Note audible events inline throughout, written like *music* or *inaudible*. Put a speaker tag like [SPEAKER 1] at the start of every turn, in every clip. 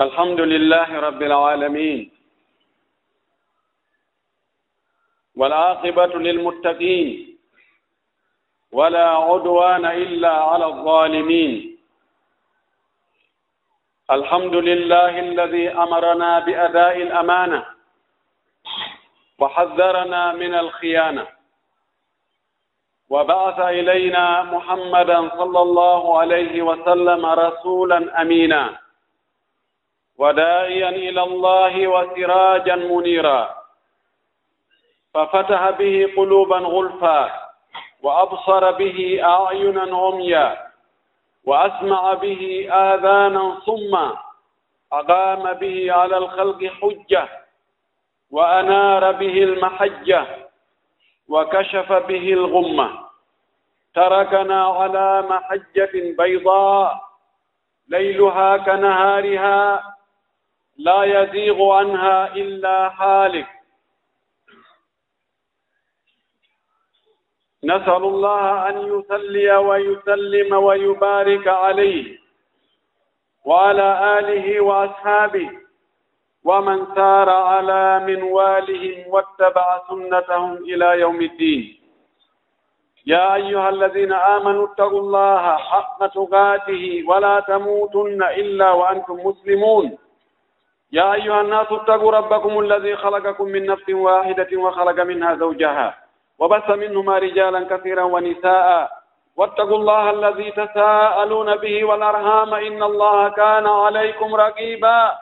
[SPEAKER 1] الحمد لله رب العالمين والعاقبة للمتقين ولا عدوان إلا على الظالمين الحمد لله الذي أمرنا بأداء الأمانة وحذرنا من الخيانة وبعث إلينا محمدا صلى الله عليه وسلم رسولا أمينا وداعيا إلى الله وسراجا منيرا. ففتح به قلوبا غلفا وأبصر به أعينا عميا وأسمع به آذانا صما. أقام به على الخلق حجة وأنار به المحجة وكشف به الغمة. تركنا على محجة بيضاء ليلها كنهارها لا يزيغ عنها إلا هالك. نسأل الله أن يسلي ويسلم ويبارك عليه وعلى آله وأصحابه ومن سار على منوالهم واتبع سنتهم إلى يوم الدين. يا أيها الذين آمنوا اتقوا الله حق تقاته ولا تموتن إلا وأنتم مسلمون. يا أيها الناس اتقوا ربكم الذي خلقكم من نفس واحدة وخلق منها زوجها وبث منهما رجالا كثيرا ونساء واتقوا الله الذي تساءلون به والأرهام إن الله كان عليكم رقيبا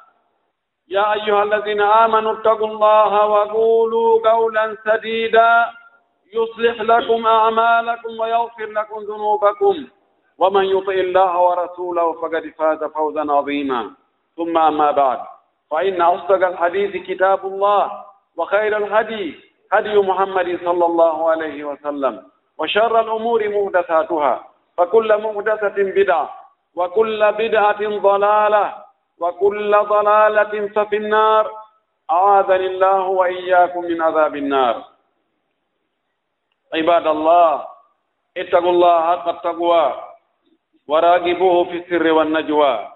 [SPEAKER 1] يا أيها الذين آمنوا اتقوا الله وقولوا قولا سديدا يصلح لكم أعمالكم ويغفر لكم ذنوبكم ومن يطئ الله ورسوله فقد فاز فوزا عظيما ثم أما بعد فإن أصدق الحديث كتاب الله وخير الهدي هدي محمد صلى الله عليه وسلم وشر الأمور مهدثاتها فكل مهدثة بدعة وكل بدعة ضلالة وكل ضلالة ففي النار. أعاذني الله وإياكم من عذاب النار. عباد الله اتقوا الله حق التقوى وراقبوه في السر والنجوى.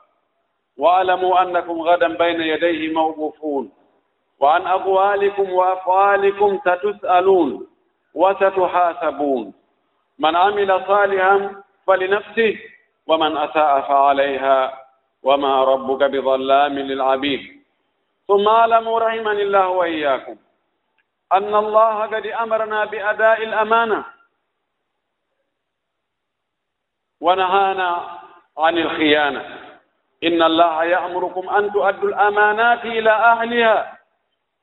[SPEAKER 1] واعلموا أنكم غدا بين يديه موقوفون وعن أقوالكم وأفعالكم ستسألون وستحاسبون. من عمل صالحا فلنفسه ومن أساء فعليها وما ربك بظلام للعبيد. ثم اعلموا رحمني الله وإياكم أن الله قد أمرنا بأداء الأمانة. ونهانا عن الخيانة. إن الله يأمركم أن تؤدوا الأمانات إلى أهلها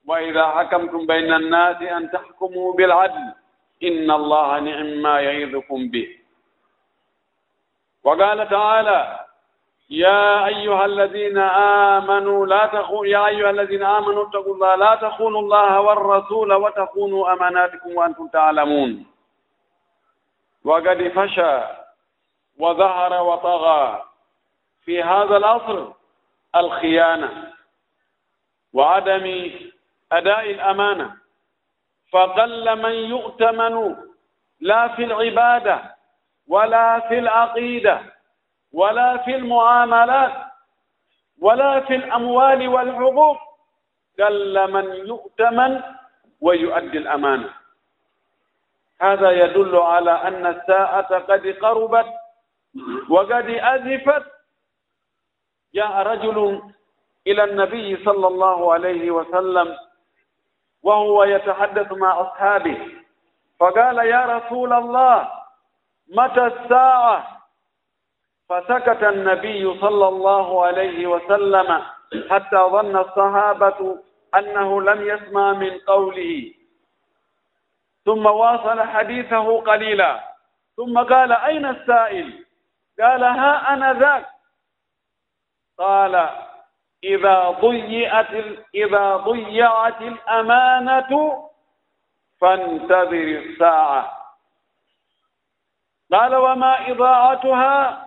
[SPEAKER 1] وإذا حكمتم بين الناس أن تحكموا بالعدل إن الله نعم ما يعظكم به وقال تعالى يا أيها الذين آمنوا لا تخون يا أيها الذين آمنوا اتقوا الله لا تخونوا الله والرسول وتخونوا أماناتكم وأنتم تعلمون وقد فشى وظهر وطغى في هذا العصر الخيانة وعدم أداء الأمانة. فقل من يؤتمن لا في العبادة ولا في العقيدة ولا في المعاملات ولا في الأموال والحقوق قل من يؤتمن ويؤدي الأمانة. هذا يدل على أن الساعة قد قربت وقد أزفت جاء رجل إلى النبي صلى الله عليه وسلم وهو يتحدث مع أصحابه فقال يا رسول الله متى الساعة؟ فسكت النبي صلى الله عليه وسلم حتى ظن الصحابة أنه لم يسمع من قوله. ثم واصل حديثه قليلا ثم قال أين السائل؟ قال ها أنا ذاك. قال إذا ضيعت إذا ضيعت الأمانة فانتظر الساعة قال وما إضاعتها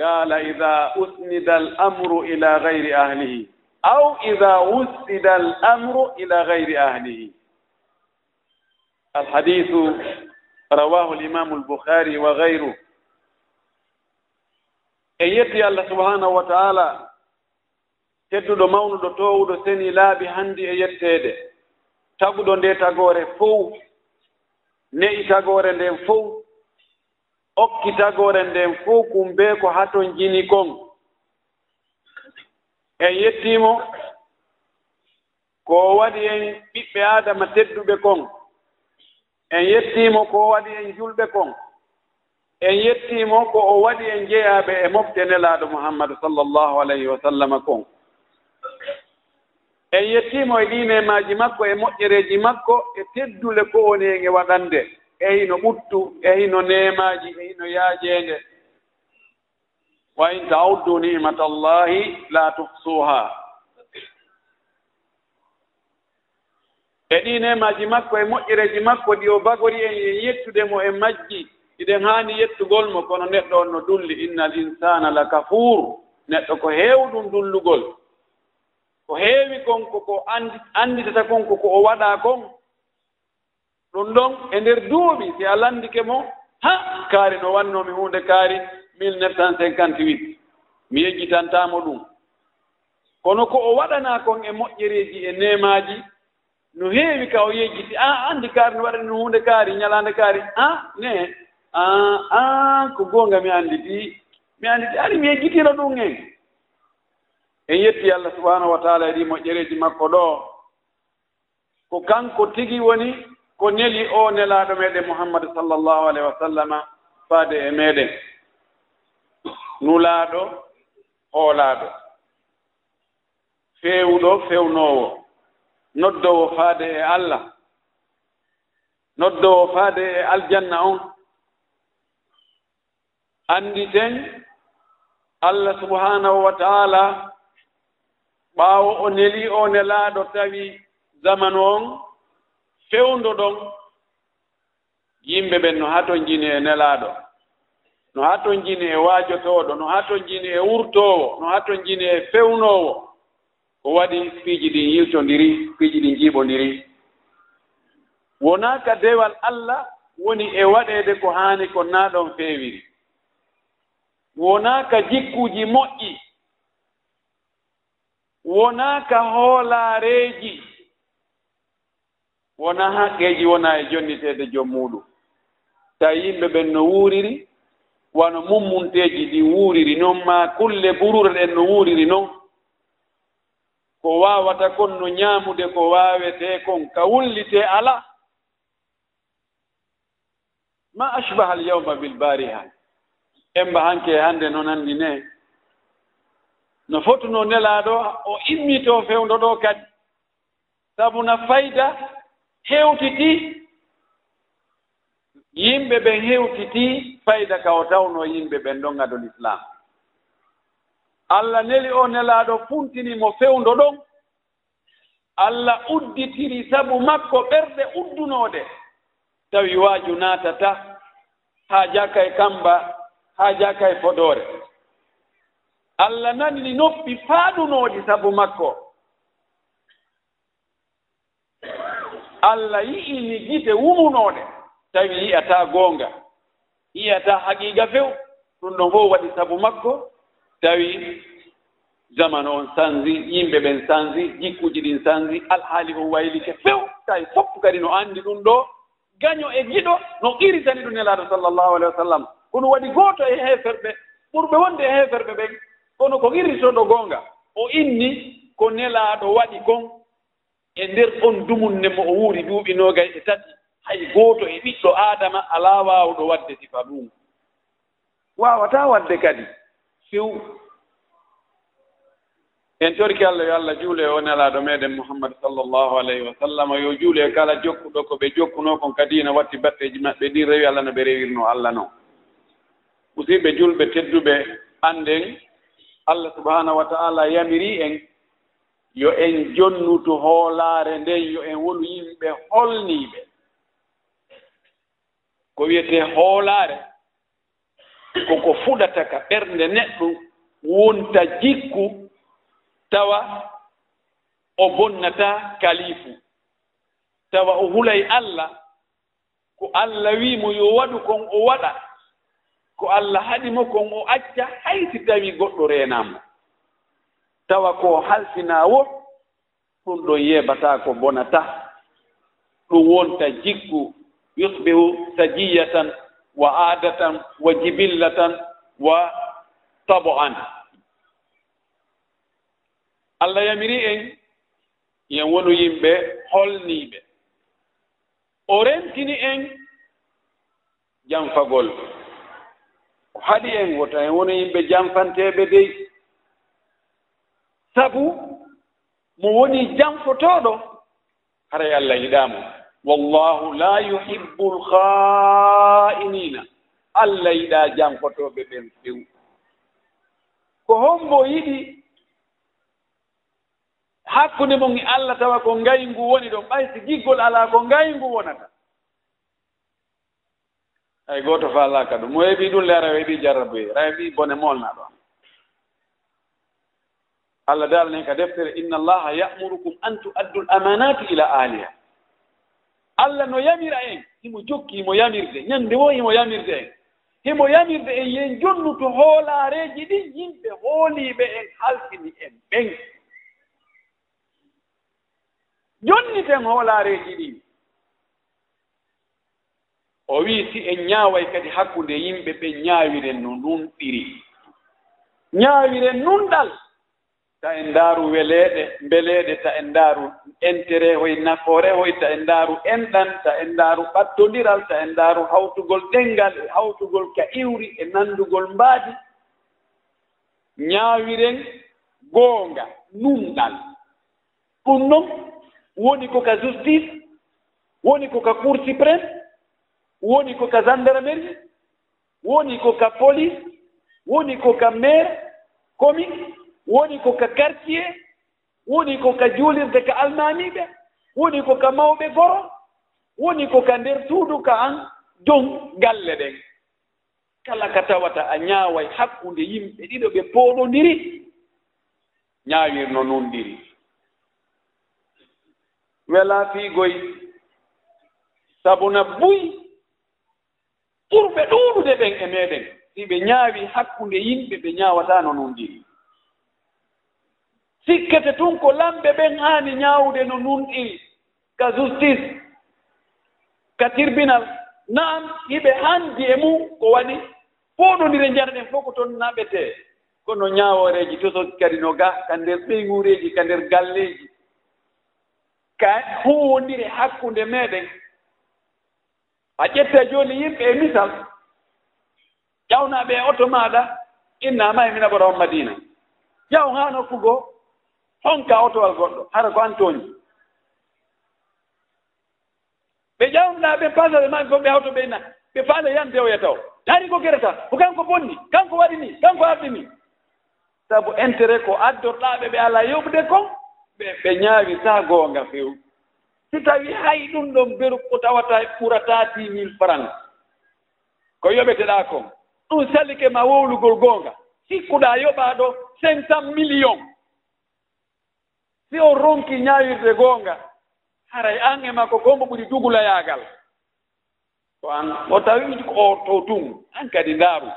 [SPEAKER 1] قال إذا أسند الأمر إلى غير أهله أو إذا وسد الأمر إلى غير أهله الحديث رواه الإمام البخاري وغيره e yetti allah subhanahu wa taala tedduɗo mawnuɗo towuɗo seni laaɓi hanndi e yetteede. Taguɗo nde tagoore fow ne'i tagoore nden fow okki tagoore nden fow kumbe ko haton jini kon en yettiimo ko waɗi en ɓiɓɓe aadama tedduɓe kon en yettiimo ko waɗi en julɓe kon en yettiimo ko o waɗi en jeeyaɓe e mofte nelaaɗo mouhammadu sallllahu alayhi wa sallam kon. En yettiimo e ɗiinemaaji makko e moƴƴereeji makko e teddule ko woni en e waɗande. E hino ɓuttu e hino nemaji e hino yaajende. Wa in taawuddu nimata allahi la tuhsuha. E ɗi nemaji makko e moƴƴereeji makko ɗi o bagori en yen yettudemo e majji. iɗen haani yettugol mo kono neɗɗo on no dulli inna al insana la kafour neɗɗo ko heewɗum dullugol. Ko heewi kon koko annditata kon koko o waɗaa kon. Ɗum ɗon e ndeer duuɓi si a lanndike mo ha kaari no wannoomi huunde kaari 1958 mi yejjitantaamo ɗum. Kono ko o waɗanaa kon e moƴƴereeji e nemaaji no heewi ka o yejjiti a anndi kaari no waɗani no huunde kaari ñalaande kaari. Ah, a ne an an ko goonga mi annditi mi annditi ari mi yejjitira ɗum en en yetti allah subahanahu wa taala e ɗi moƴƴereeji makko ɗo. Ko kanko tigi woni ko neli o nelaaɗo meeɗen muhammadu sallllahu alayhi wa sallama faade e meeɗen. Nulaaɗo hoolaaɗo feewuɗo fewnoowo. Noddowo faade e allah. Noddowo faade e aljanna on. annditen allah subhanahu wa taala ɓaawo o neli o nelaaɗo tawi zamanu on fewndo ɗon. Yimɓe ɓen no haa ton jini e nelaaɗo no haa ton jini e waajotooɗo no haa ton jini e wurtoowo no haa ton jini e fewnoowo ko waɗi piiji ɗin yiltondiri piiji ɗin njiiɓondiri. Wonaa ka dewal allah woni e waɗeede ko haani ko naa ɗon feewiri. wonaa ka jikkuuji moƴƴi wonaa ka hoolaareeji wonaa haqqeeji wonaa e jonniteede jom muɗum ta yimɓe ɓen no wuuriri wano mummunteeji ɗi wuuriri noon ma kulle burure ɗen no wuuriri noon ko waawata kon no ñaamude ko waawetee kon ka wullitee ala ma ashbaha al alyawma bilbariha emba hanke hannde noon anndi ne. No fotuno nelaaɗo o immitoo fewndo ɗo kadi. Sabu na fayda heewtitii yimɓe ɓen heewtitii fayda ka o tawno yimɓe ɓen ɗon ngadol islam allah neli o nelaaɗo funtinimo fewndo ɗon. Allah udditiri sabu makko ɓerɗe uddunooɗe tawi waaju naatata haa jaka e kamba haa jaaka e fodoore. Allah nanni noppi faaɗunooɗi sabu makko. Allah yi'ini gite wumunooɗe. Tawi yi'ataa goonga. Yi'ataa haqiiga few. Ɗum ɗon fof waɗi sabu makko. Tawi jamanu on sanzi yimɓe ɓen sanzi jikkuji ɗin sanzi alhaali on waylike few. Tawi fof kadi no anndi ɗum ɗo. Gaño e giɗo no qiritani ɗum nelaaɗo sallllahu alahi wa sallam. ɗum waɗi gooto e heeferɓe. Ɓurɓe wonde e heeferɓe ɓen kono ko irritoɗo goonga. O inni ko nelaaɗo waɗi kon e nder on dumunne mo o wuuri duuɓi noogay e tati. Hay gooto e ɓiɗɗo aadama alaa waawɗo waɗde sifa ɗum. Waawataa waɗde kadi. Few en torki allah yo allah juule o nelaaɗo meeɗen mouhammad sallllahu alayhi wa sallam. Yo juule kala jokkuɗo ko ɓe jokkunoo kon kadi no watti batteeji maɓɓe ɗi rewi allah no ɓe rewirno allah noon musidɓe julɓe tedduɓe annden allah subahanahu wa taala yamiri en yo en jonnutu hoolaare nden yo en wonu yimɓe holniiɓe. Ko wiyetee hoolaare koko fuɗata ka ɓernde neɗɗo wonta jikku tawa o bonnata kalifu tawa o hulay allah ko allah wiimo yo waɗu kon o waɗa. ko allah haɗimo kon o acca hay si tawi goɗɗo renamo. Tawa ko halsinawo ɗum ɗon yeɓata ko bonata. Ɗum wonta jiggu yusbihu sajiyatan wa adatan wa jibillatan wa tabo an allah yamiri en yen wonu yimɓe holniɓe. O rentini en janfagol ko haɗi en wota en wona yimɓe janfanteɓe dey. Sabu mo woni janfotoɗo haray allah yiɗaamo. Wallahu la yuhibbu lkha'inina allah yiɗaa janfotoɓe ɓen few. Ko hombo yiɗi hakkunde mon e allah tawa ko ngayngu woni ɗon ɓay si giggol alaa ko ngayngu wonata. ay gooto faalaaka ɗum mo heɓii ɗum le rawi heɓii jarraboye ra heɓii bone molnaa ɗon. Allah daalani ka deftere inna allaha yamurukum an tuaddu l amanati ila ahliha. Allah no yamira en himo jokki himo yamirde. Ñande wo himo yamirde en. Himo yamirde en yen jonnu to hoolareeji ɗin yimɓe hooliiɓe en haltini en ɓen jonniten hoolaareeji ɗin o wii si en ñaaway kadi hakkunde yimɓe ɓe ñaawiren no ɗum ɗiri ñaawiren nunɗal ta en ndaaru weleeɗe mbeleeɗe ta en ndaaru intérêt hoye nafoore hoy ta en ndaaru enɗan ta en ndaaru ɓattondiral ta en ndaaru hawtugol ɗenngal e hawtugol ka iwri e nanndugol mbaadi ñaawiren goonga nunɗal. Ɗum noon woni ko ka justice woni ko ka cour suprême woni ko ka gendarmerie woni ko ka police woni ko ka maire commune woni ko ka quartier woni ko ka juulirde ka almamiɓe woni ko ka mawɓe goro woni ko ka nder suudu ka an jon galle ɗen. Kala ka tawata a ñaaway hakkunde yimɓe ɗiɗo ɓe pooɗondiri ñaawirno nundiri wela fiigoy sabuna buy ɓurɓe ɗuuɗude ɓen e meeɗen. Si ɓe ñaawi hakkunde yimɓe ɓe ñaawata no nun sikkete tun ko lamɓe ɓen haani ñaawde no nunɗiri ka justice ka tribunal. Naam hiɓe hanndi e mum ko waɗi fooɗondire njarɗen fof ko toon naɓetee kono ñaaworeeji tosos kadi no ga ka nder ɓeyguureeji ka nder galleeji. Ka huwondire hakkunde meeɗen. a ƴette jooni yimɓe e misal ƴawnaaɓe e oto maaɗa innaama e mina ɓoto on madina. Ƴaw haa nokku goo honka otowal goɗɗo hara ko an tooñi ɓe ƴawnuɗaa ɓe pasade maɓe fof ɓe hawto ɓe na ɓe faale yan dewoya taw daari ko gere ko kanko bonni kanko waɗi ni kanko ardi ni. Sabu intérêt ko addorɗaaɓe ɓe alaa yoɓude kon ɓe ɓe ñaawi taa goonga feewi si tawi hay ɗum ɗon beru ko tawata e ɓurata dix mille franc ko yoɓeteɗa kon ɗum salike ma wowlugol goonga sikkuɗa yoɓa ɗo cinq cent million si o ronki ñaawirde goonga haray an e makko gombo ɓuri dugulayaagal to an o tawi o to tun an kadi ndaaru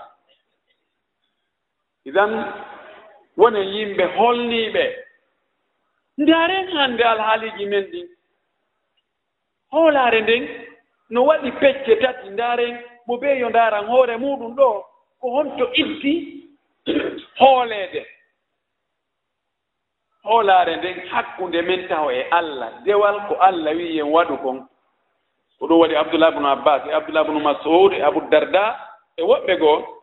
[SPEAKER 1] idan woni yimɓe holniiɓe ndaaren hannde alhaaliiji men ɗin hoolaare nden no waɗi pecce tati ndaaren mo bee yo ndaaran hoore muɗum ɗo ko honto itti *clears throat* hooleede. Hoolaare nden hakkunde men taw e allah dewal ko allah wi yen waɗu kon. Ko ɗum waɗi abdoullah bnu abbas e abdoullah bnu masoud e abou darda e woɓɓe goo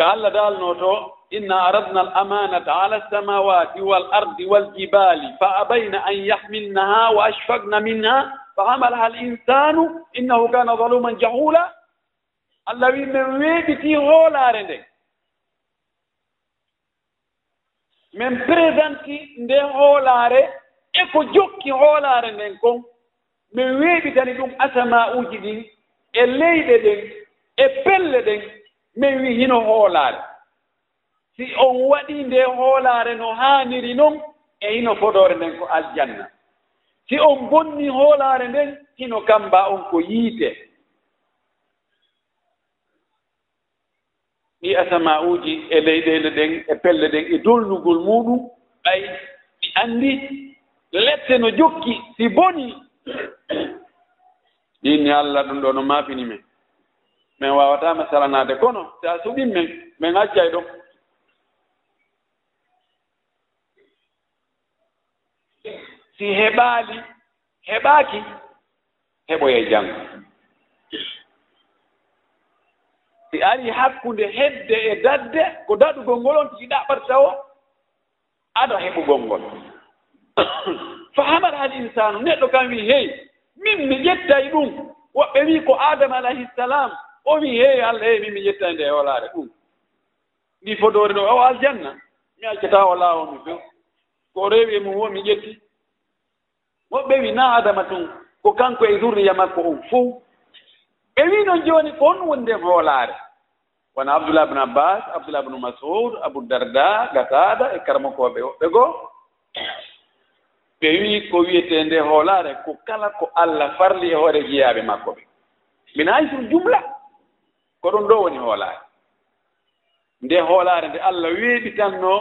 [SPEAKER 1] ka allah daalno to inna aradna al amanata ala alsamawati wal ardi waljibali fa abayna an yahmilnaha wa ashfaqna minha fa hamalaha al insanu innahu kana zaluman jahula. Allah wi min weeɓiti hoolaare nde. Min présenti nde hoolaare e ko jokki hoolaare nden kon min weeɓitani ɗum asama uji ɗin e leyɗe ɗen e pelle ɗen min wi hino hoolaare. Si on waɗi nde hoolaare no haaniri noon e hino fodore nden ko aljanna. Si on bonni hoolaare nden hino kamba on ko yiite. Ɗi asama uji e leyɗele ɗen e pelle ɗen e dolnugol muɗum ɓay ɗi anndi lette no jokki si boni. Ɗinni allah ɗum ɗo no maafini men min wawatama salanade kono so a suɓin min min accay ɗon si heɓaali heɓaaki heɓoye janngo. Si ari hakkunde hedde e dadde ko daɗugol ngol on tiiɗa ɓat tawo aɗa heɓugol ngol. *coughs* Fahamat hal insanu neɗɗo kam wi hey min mi ƴettay ɗum woɓɓe wi ko adama alayhisalam o wi heewi allah heewi min mi yettani nde e holaare ɗum. Ndi fodore ɗo o aljanna. Mi accata o laawol mi few ko rewi e mum wo mi ƴetti. Woɓɓe wi na adama tun ko kanko e zurriya makko on fo ɓe wi noon jooni ko on nden hoolaare wona abdoullah bne abbas abdoullah bne masoud abou darda gatada e karmakooɓe woɓɓe goo. Ɓe wi ko wiyetee nde hoolaare ko kala ko allah farli e hoore jeyaaɓe makko ɓe. Min hay sur jumla. ko ɗum ɗo woni hoolaare. Nde hoolaare nde allah weeɓitannoo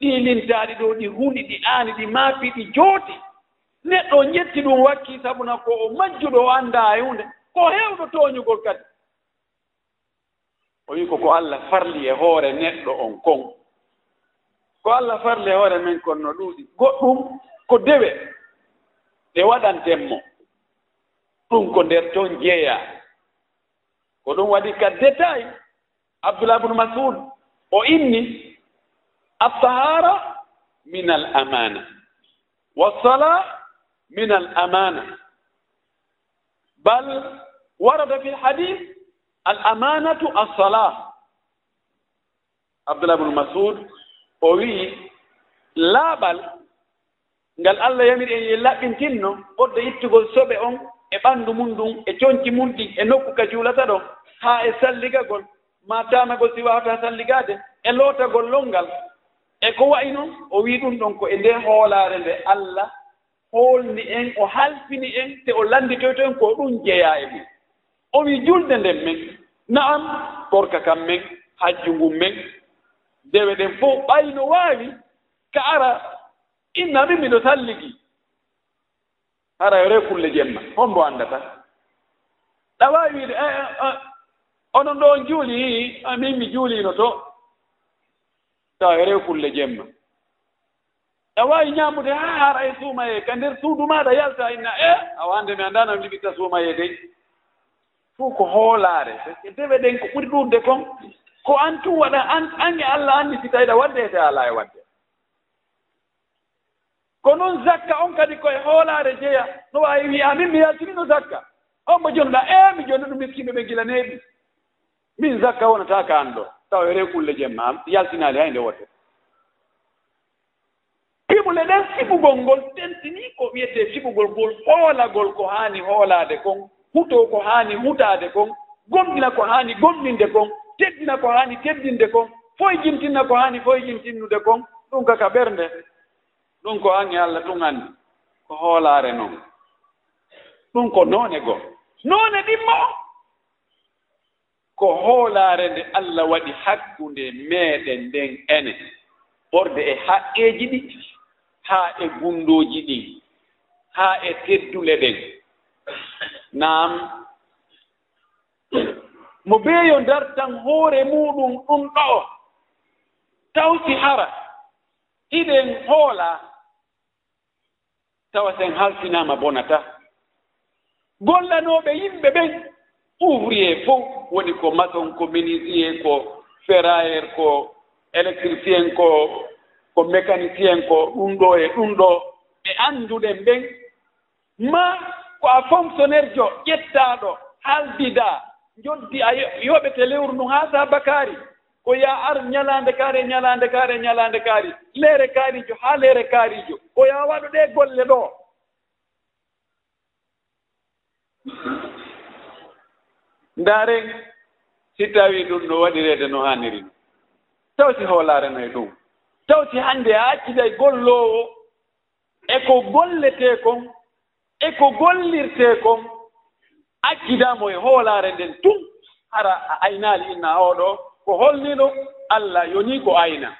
[SPEAKER 1] ɗiilintaaɗi ɗo ɗi hunɗi ɗi aani ɗi maafi ɗi jooti neɗɗo o ƴetti ɗum wakki sabuna ko o majjuɗo o anndaa e hunde ko heewɗo tooñugol kadi. O wii ko ko allah farli e hoore neɗɗo on kon. Ko allah farli e hoore men kon no ɗuuɗi. Goɗɗum ko dewe ɗe waɗantenmo ɗum ko nder ton jeeyaa ko ɗum waɗi ka détail abdoullah bnu masud o inni altahara min al amana wasala من الأمانة بل ورد في الحديث الأمانة الصلاة عبد الله بن مسعود o wii laaɓal ngal allah yamiri en ye laɓɓintinno ɓodde ittugol soɓe on e ɓanndu mum ɗum e coñci mum ɗi e nokku ka juulata ɗon haa e salligagol. Ma tamagol si wawata salligade e lootagol lolngal e ko wayi noon o wii ɗum ɗon ko e nde hoolaare nde allah hoolni en o halfini en te o lannditoyto en ko ɗum jeyaa e mum o wii julde nden men. Na'am korka kam men hajju ngun men. Dewe ɗen fof ɓayno waawi ka ara inna min miɗo salligi. Ara e yore kulle jemma. hombo anndata ɗa waawi wiide e onon ɗo on juuli min mi juuliino to. Tawa rew kulle jemma. A waawi ñaamude haa hara e suumaye ka ndeer suudu maaɗa yalta inna e awande mi anndanam liɓitta suumaye dey. Fuu ko hoolaare dewe ɗen ko ɓuri ɗurde kon ko an tum waɗa an ange allah anni si tawiɗa wadde ete alaa e wadde ko noon zakka on kadi koye hoolaare jeya no waawi wiya amin mi yaltinino zakka. On mo jonoɗa e eh, mi jonno ɗum miskino ɓe gila neeɓi min zakka wonata ka an ɗo. Tawa e rekulle jemma yaltinaali hay nde wotte fiɓule ɗen fiɓugol ngol tentini ko wiyetee fiɓugol ngol hoolagol ko haani hoolaade kon huto ko haani hutaade kon gomɗina ko haani gomɗinde kon teddina ko haani teddinde kon foye jimtinna ko haani foye jimtinnude kon ɗum kaka ɓernde. ɗum ko ange allah ɗum anndi ko hoolaare noon ɗum ko noone goo. Noone ɗimmo ko hoolaare nde allah waɗi hakkunde meeɗen nden ene. Ɓorde e haqqeeji ɗi haa e gunndooji ɗin haa e teddule ɗen. Naam. Mo beeyo ndartan hoore muɗum ɗum ɗo. Tawti hara iɗen hoolaa tawa sen haltinaama bonata. Gollanooɓe yimɓe ɓen ouvrier fof woni ko maçon ko minisier ko ferrayer ko électricien ko ko mécanicien ko ɗum ɗo e ɗum ɗo. Ɓe annduɗen ɓen ma ko a fonctionnaire jo ƴettaaɗo haaldida joddi a yoɓete lewru ndu haa sa bakari ko ya ar ñalaande kaari ñalaande kaari ñalaande kaari. Leere kaarijo haa leere kaarijo ko ya waɗo ɗee golle ɗoo ndaaren si tawii ɗum no waɗireede no haaniri ni tawti hoolaareno e ɗum tawti hannde a acciday golloowo e ko golletee kon e ko gollirtee kon accidaamo e hoolaare nden tun hara a aynaali inna ooɗoo ko holniɗo allah yoni ko ayna.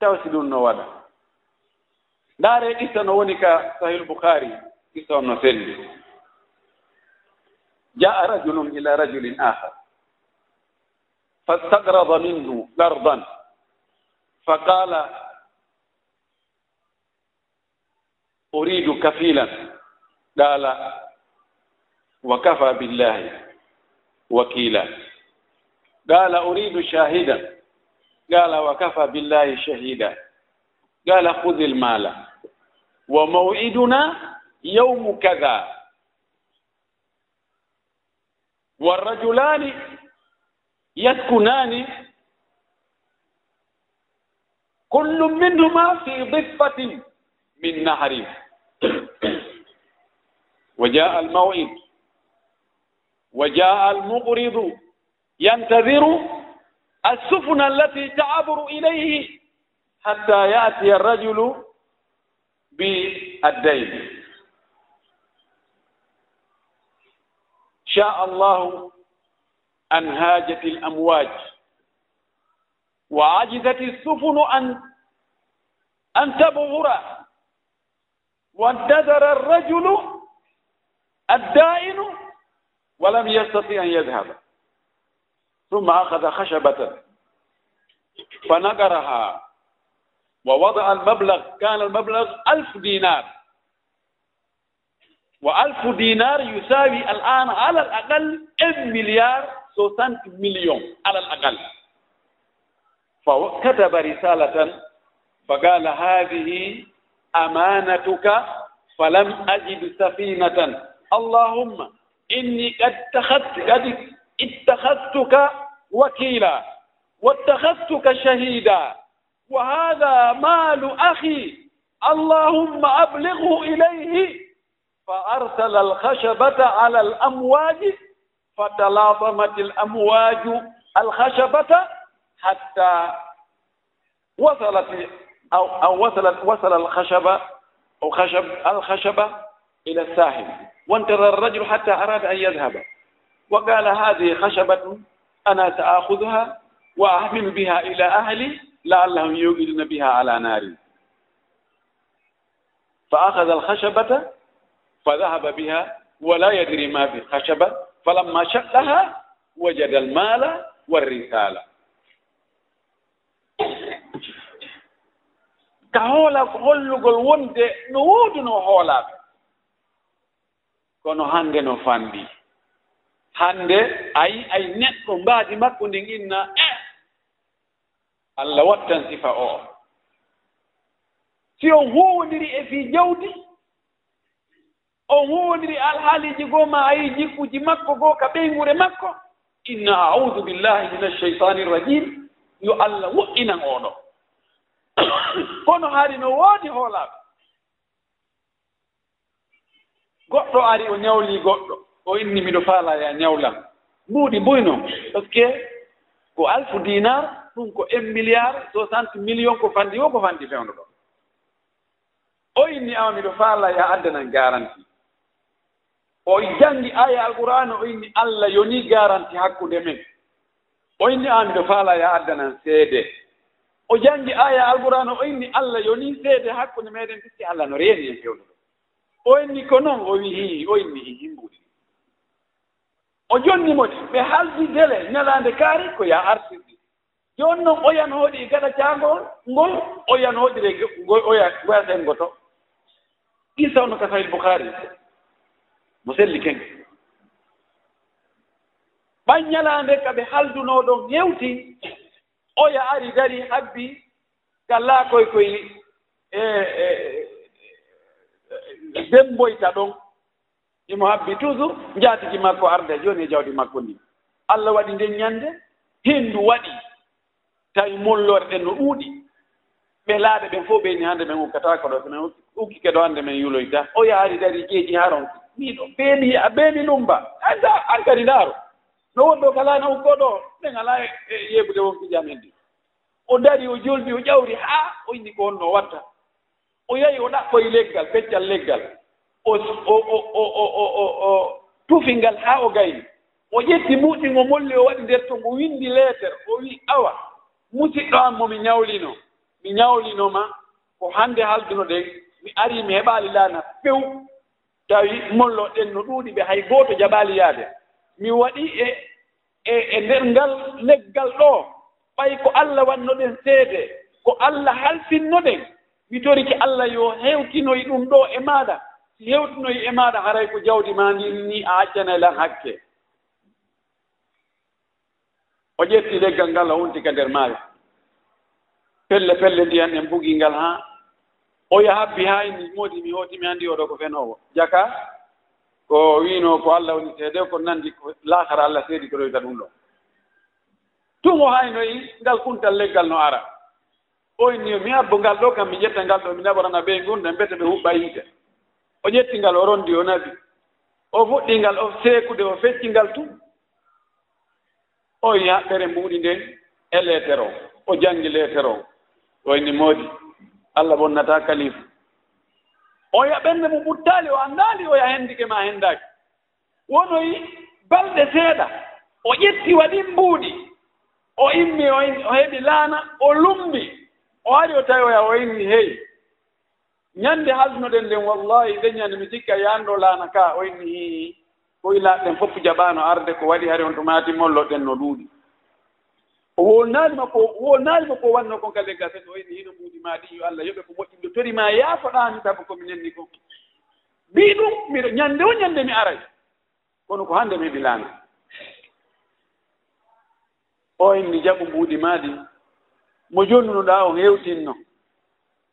[SPEAKER 1] Tawsi ɗum no waɗa. Ndaare qissa no woni ka sahil boukhari qissa on no selli jaa rajulum ila rajulin ahar fastagrada minhu gardan. Fa qala uridu kafilan. Qala wa kafa billahi wakila. Qala uridu قال أريد شاهدا قال وكفى بالله شهيدا قال خذ المال وموعدنا يوم كذا والرجلان يسكنان كل منهما في ضفة من نهر وجاء الموعد وجاء المقرض ينتظر السفن التي تعبر إليه حتى يأتي الرجل بالدين شاء الله أن هاجت الأمواج وعجزت السفن أن أن تبغر وانتظر الرجل الدائن ولم يستطيع أن يذهب ثم أخذ خشبة فنقرها ووضع المبلغ كان المبلغ ألف دينار وألف دينار يساوي الآن على الأقل 1 مليار 60 مليون على الأقل فكتب رسالة فقال هذه أمانتك فلم أجد سفينة اللهم inni qad ittakhadtuka wakila واتخذتك شهيدا وهذا مال أخي اللهم أبلغه إليه فأرسل الخشبة على الأمواج فتلاطمت الأمواج الخشبة حتى وصلت أو, أو وصلت وصل الخشبة أو خشب الخشبة إلى الساحل وانتظر الرجل حتى أراد أن يذهب وقال هذه خشبة أنا سآخذها وأحمل بها إلى أهلي لعلهم يوقدون بها على ناري فأخذ الخشبة فذهب بها ولا يدري ما في الخشبة فلما شقها وجد المال والرسالة ka hoola hollugol wonde no woodi no hoolaaɓe. kono hannde no fanndi hannde ayi ay neɗɗo mbaadi makko ndin inna e! Allah wattan sifa o. Si on huwondiri e fii jawdi on huwondiri alhaaliiji goo ma ayi jikkuji makko goo ka ɓeygure makko inna audu billahi min alcheytani irrajim yo allah wo'inan oɗo *coughs* kono haari no woodi hoolaaɓe goɗɗo ari o ñawlii goɗɗo. O inni miɗo faala ya ñawlam mbuuɗi mboyno par ce que ko alfu dinar ɗum ko un milliard soixante million ko fanndi o ko fanndi fewndo ɗo. O inni awa miɗo faala ya addanan garanti. O janngi aya alqur'ana o inni allah yoni garanti hakkunde men. O inni awa miɗo faala ya addanan seede. O janngi aya alqur'ana o inni allah yoni seede hakkunde meɗen piski allah no reeni en fewndo ɗo. o inni ko noon o wi hi o inni hi himbuɗi o jonnimoti ɓe haldi dele ñalaande kaari ko ya artirɗi jooni noon oyan hooɗi gaɗa caangol ngol o yanhooɗire goyaɗen goto. Ɗi sawno ka sahil boukari mo selli ken ɓan ñalaande ka ɓe haldunoo ɗon hewti oya ari dari abbi kallaa koye koye e, e demboyta ɗon. Imo habbi toujours jaatigi makko arde e jooni e jawdi makko ndi. Allah waɗi nden ñannde henndu waɗi. Tawi mollore ɗen no ɗuuɗi. Ɓe laaɓe ɓen fof ɓeyni hannde men ukkatako ɗo somen ukkike ɗo hannde men yuloyta. O yaari dari jeeji haron miɗo beeni a beeni lumba. Anda an kadi ndaaro. No wonɗo kalano ukko ɗo ɓen e, e yeebude wonki jamen ndi o dari o joldi o ƴawri haa o inni ko wonno watta. o yahi o ɗaɓɓoye leggal peccal leggal. O tufi ngal haa o gayni o ƴetti buuɗi ngo molli o waɗi nder to ngo winndi leetere o wi awa. Musiɗɗo am mo mi ñawlino. Mi ñawlinoma ko hannde halduno ɗen mi ari mi heɓaali laana few tawi molloɗen no ɗuuɗi ɓe hay gooto jaɓaali yaade mi waɗi e e e nder ngal leggal ɗo. Ɓay ko allah wanno ɗen seede. Ko allah halfinno ɗen mi toriki allah yo hewtinoyi ɗum ɗo e maaɗa si hewtinoyi e maaɗa haray ko jawdi ma ndin ni a accana lan hakke. O ƴetti leggal ngal o wontika nder maayo. Pelle pelle ndiyan en bugii ngal haa. O yahabbi haa inni moodi mi hootimi anndi oɗo ko fenoowo. Jaka ko wiino ko allah woni seede ko nanndi ko laakara allah seedi ko royta ɗum ɗo. Tun o haynoyi ngal kuntal leggal no ara. oyni mi abbo ngal ɗo kam mi ƴetta ngal ɗo mi naɓorana ɓe gunde mbete ɓe huɓɓa yiite o ƴettingal o rondi o nabi o fuɗɗingal o seekude o feccingal tu. Oyi haɓɓere mbuuɗi nden e leetere o o janngi leetere o oyni moodi. Allah bonnata kalifu oya ɓernde mo ɓuttaali o anndaali oya henndike ma henndaaki wonoyi balɗe seeɗa o ƴetti waɗi mbuuɗi. O immi o heɓi laana o lumbi o ari o tawi o yaha o inni hey ñannde haldunoɗen nden wallahi nden ñande mi sikka yaanɗo laana ka hii koye laaɗen fof jaɓaano arde ko waɗi hari on to maati molloɗen no ɗuuɗi o wolnaali makko o wolnaali makko o wanno kon ka leggal sen o inni hino ɓuuɗi ma ɗi yo allah yoɓe ko moƴƴi. Moƴƴinɗo tori ma yaafoɗami sabu komi nenni kon mbii ɗum miɗo ñannde o ñannde mi aray kono ko hannde mi heɓi laana. O inni jaɓu mbuuɗi maadi mo jonnunoɗa o hewtinno.